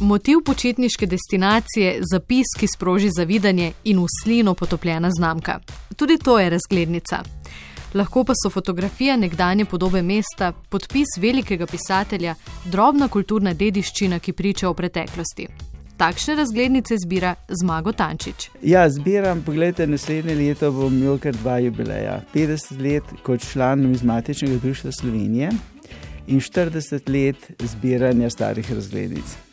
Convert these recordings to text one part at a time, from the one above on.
Motiv počitniške destinacije, zapis, ki sproži zavidanje in v slino potopljena znamka. Tudi to je razglednica. Lahko pa so fotografija nekdanje podobe mesta, podpis velikega pisatelja, drobna kulturna dediščina, ki priča o preteklosti. Takšne razglednice zbira Zmago Tančič. Ja, zbiram, pogledajte, naslednje leto bom imel kar dva jubileja. 50 let kot član Numizmatičnega društva Slovenije in 40 let zbiranja starih razglednic.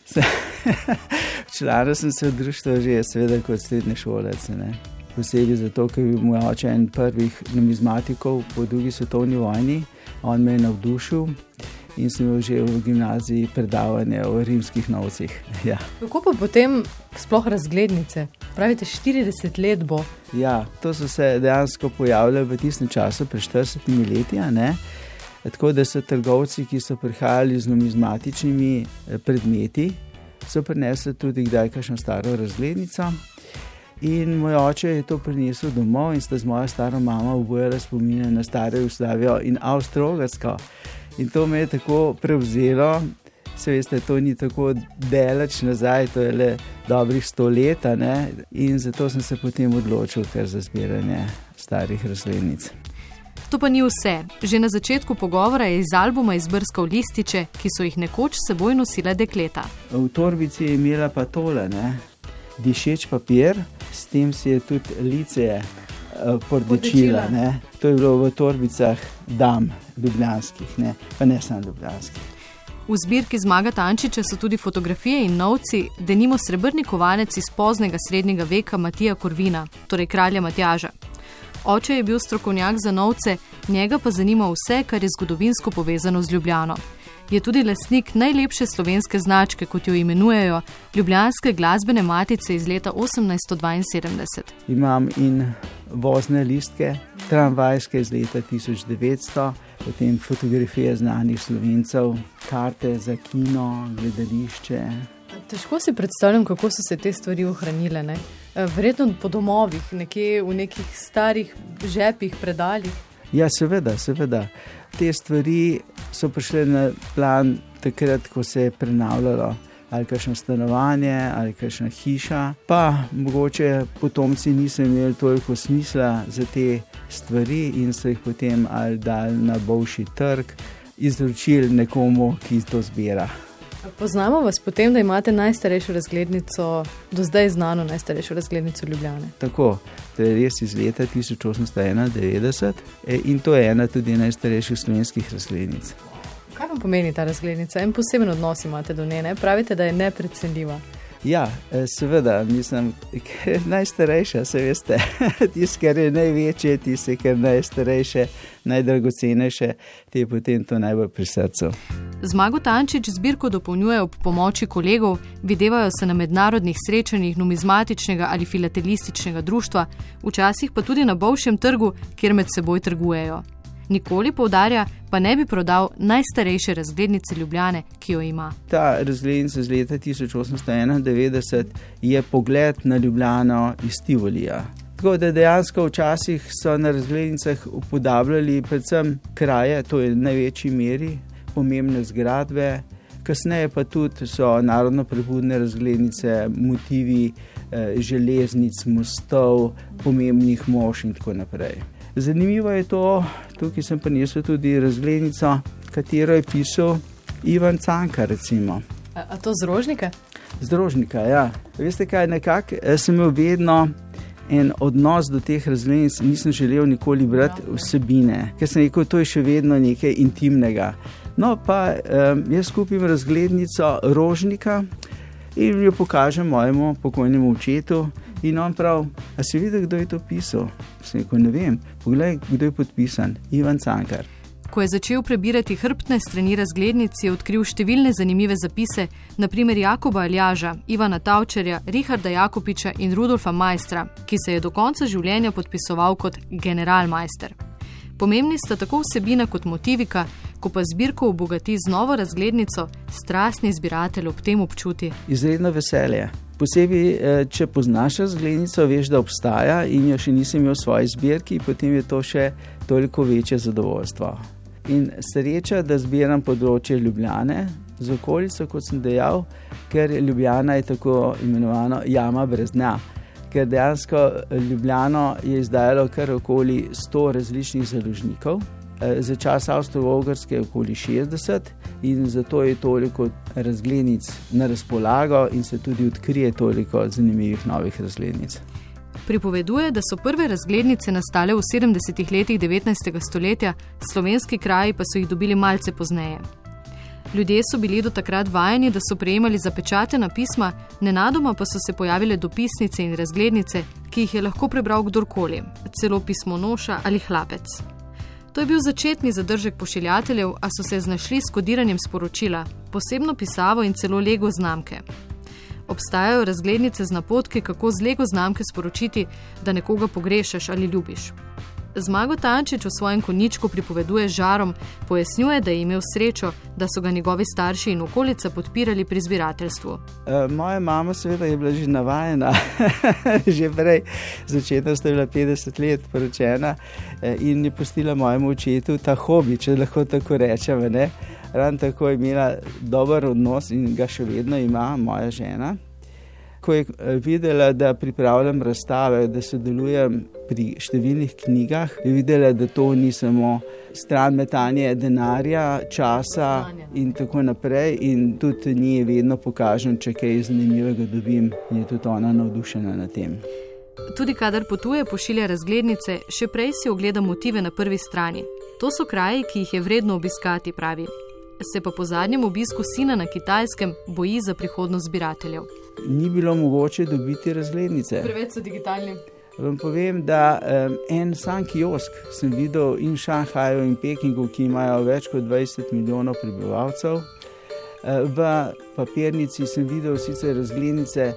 Članil sem se v društvu že, seveda, kot srednji šolec. Ne. Posebej zato, ker je bil moj oče en prvih numizmatikov po drugi svetovni vojni, on me je navdušil in sem imel že v gimnaziji predavanje o rimskih novcih. Ja. Kako pa potem sploh razglednice? Pravite, 40 let bo. Ja, to so se dejansko pojavljali v tistem času, pred 40 leti. Tako da so trgovci, ki so prihajali z numizmatičnimi eh, predmeti, so prinesli tudi kdaj kakšno staro razglednico. In moj oče je to prinesel domov in sta z mojo staro mamo obojala spomine na staro Jugoslavijo in Avstralijo. In to me je tako prevzelo, se veste, to ni tako daleč nazaj, to je le dobrih sto let. In zato sem se potem odločil za zbiranje starih razglednic. To pa ni vse. Že na začetku pogovora je iz albuma izbrskal lističe, ki so jih nekoč seboj nosile dekleta. V torbici je imela pa tole, ne? dišeč papir, s tem si je tudi lice uh, pordečila. To je bilo v torbicah dam, ljubljanskih, ne? pa ne samo ljubljanskih. V zbirki Zmaga Tančiča so tudi fotografije in novci, da nimo srebrni kovanec iz poznega srednjega veka Matija Korvina, torej kralja Matjaža. Oče je bil strokovnjak za novce, njega pa zanima vse, kar je zgodovinsko povezano z Ljubljano. Je tudi lasnik najlepše slovenske značke, kot jo imenujejo, Ljubljanske glasbene matice iz leta 1872. Imam in vozne listke, tramvajske iz leta 1900, potem fotografije znanih slovencev, karte za kino, gledališče. Težko si predstavljam, kako so se te stvari ohranile. Ne? Eh, verjetno po domovih, nekje v nekih starih žepih, predaljih. Ja, seveda, seveda. Te stvari so prišle na plan takrat, ko se je prenavljalo ali kakšno stanovanje ali kakšna hiša. Pa mogoče potomci niso imeli toliko smisla za te stvari in so jih potem ali dali na boljši trg, izročili nekomu, ki to zbira. Poznamo vas potem, da imate najstarejšo razglednico, do zdaj znano najstarejšo razglednico Ljubljane. Tako, to je res iz leta 1891 e, in to je ena tudi najstarejših slovenskih razglednic. Kaj vam pomeni ta razglednica in poseben odnos imate do nje? Pravite, da je neprecenljiva. Ja, e, seveda, je najstarejša, se veste. Tisti, kar je največje, tisti, kar je najstarejše, najdragocenejše, ti je potem to najbolj pri srcu. Zmago Tančič zbirko dopolnjuje ob pomoči kolegov, videvajo se na mednarodnih srečanjih numizmatičnega ali filatelističnega društva, včasih pa tudi na bovšem trgu, kjer med seboj trgujejo. Nikoli poudarja, pa ne bi prodal najstarejše razglednice Ljubljane, ki jo ima. Ta razglednica iz leta 1891 je pogled na Ljubljano iz Tivolija. Tako da dejansko včasih so na razglednicah upodabljali predvsem kraje, to je v največji meri, pomembne zgradbe, kasneje pa tudi so narodno-prebudne razglednice, motivi eh, železnic, mostov, pomembnih mož in tako naprej. Zanimivo je to, tukaj sem prinesel tudi razglednico, katero je pisal Ivan Canka. Recimo. A, a to z rožnika? Z rožnika, ja. Veste kaj, nekako eh, sem imel vedno. En odnos do teh razglednic nisem želel nikoli brati vsebine, ker sem rekel, to je še vedno nekaj intimnega. No, pa um, jaz kupim razglednico rožnika in jo pokažem mojemu pokojnemu očetu. In on pravi, a si videl, kdo je to pisal? Sem rekel, ne vem, poglej, kdo je podpisan, Ivan Cankar. Ko je začel prebirati hrbtne strani razglednic, je odkril številne zanimive zapise, naprimer Jakoba Aljaža, Ivana Tavčerja, Richarda Jakopiča in Rudolfa Majstra, ki se je do konca življenja podpisoval kot generalmajster. Pomembni sta tako vsebina kot motivika, ko pa zbirko obogati z novo razglednico, strastni zbiratelj ob tem občuti. Izredno veselje. Posebej, eh, če poznaš razglednico, veš, da obstaja in jo še nisem imel v svoji zbirki, potem je to še toliko večje zadovoljstvo. In sreča, da zbiram področje Ljubljane, z okolico, kot sem dejal, ker Ljubljana je tako imenovana jama brez dna. Ker dejansko Ljubljano je izdajalo kar okoli 100 različnih založnikov, eh, za čas Avstralske je okoli 60 in zato je toliko razglednic na razpolago in se tudi odkrije toliko zanimivih novih razglednic. Pripoveduje, da so prve razglednice nastale v 70-ih letih 19. stoletja, slovenski kraji pa so jih dobili malce pozneje. Ljudje so bili do takrat vajeni, da so prejemali zapečatena pisma, nenadoma pa so se pojavile dopisnice in razglednice, ki jih je lahko prebral kdorkoli, celo pismo noša ali hlapec. To je bil začetni zadržek pošiljateljev, a so se znašli s kodiranjem sporočila, posebno pisavo in celo lego znamke. Obstajajo razglednice z napotki, kako z lego znamke sporočiti, da nekoga pogrešaš ali ljubiš. Zmago Tančič v svojem koničku pripoveduje žarom, pojasnjuje, da je imel srečo, da so ga njegovi starši in okolica podpirali pri zbirateljstvu. E, moja mama, seveda, je bila že navajena, že prej, začetno sta bila 50 let poročena e, in je postila mojemu očetu ta hobi, če lahko tako rečem. Ravno tako je imela dober odnos in ga še vedno ima moja žena. Ko je eh, videla, da pripravljam razstave, da sodelujem pri številnih knjigah, je videla, da to ni samo stran metanje denarja, časa in tako naprej. In tudi ni vedno pokažem, če kaj zanimivega dobim, in je tudi ona navdušena nad tem. Tudi kadar potuje, pošilja razglednice, še prej si ogleda motive na prvi strani. To so kraji, ki jih je vredno obiskati, pravi se pa po zadnjem obisku sina na kitajskem boji za prihodnost zbirateljev. Ni bilo mogoče dobiti razglednice. Preveč so digitalni. Vam povem, da um, en sam kiosk sem videl in v Šanghaju in Pekingu, ki imajo več kot 20 milijonov prebivalcev. V papirnici sem videl sicer razglednice,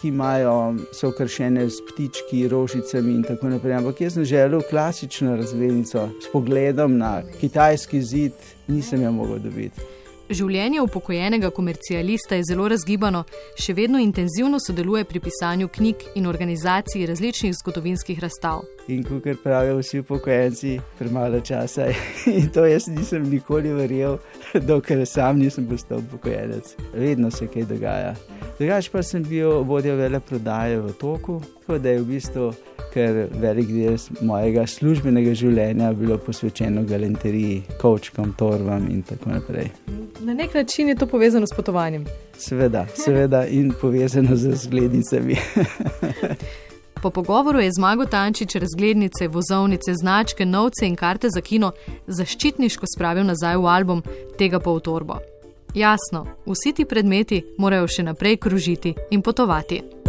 ki imajo, so okrašene s ptički, rožicami in tako naprej. Ampak jaz sem želel klasično razglednico s pogledom na kitajski zid, nisem jo mogel dobiti. Življenje upokojenega komercialista je zelo razgibano, še vedno intenzivno sodeluje pri pisanju knjig in organizaciji različnih zgodovinskih razstav. In kot pravijo vsi upokojenci, premalo časa je. In to jaz nisem nikoli verjel, dokler sam nisem postal upokojenec. Vedno se kaj dogaja. Drugač pa sem bil vodja vele prodaje v toku, tako da je v bistvu ker velik del mojega službenega življenja bilo posvečeno galanteriji, kočkom, torvam in tako naprej. Na nek način je to povezano s potovanjem. Seveda, seveda in povezano z zglednicami. Po pogovoru je zmago Tančič razglednice, vozovnice, značke, novce in karte za kino zaščitniško spravil nazaj v album, tega pa v torbo. Jasno, vsi ti predmeti morajo še naprej kružiti in potovati.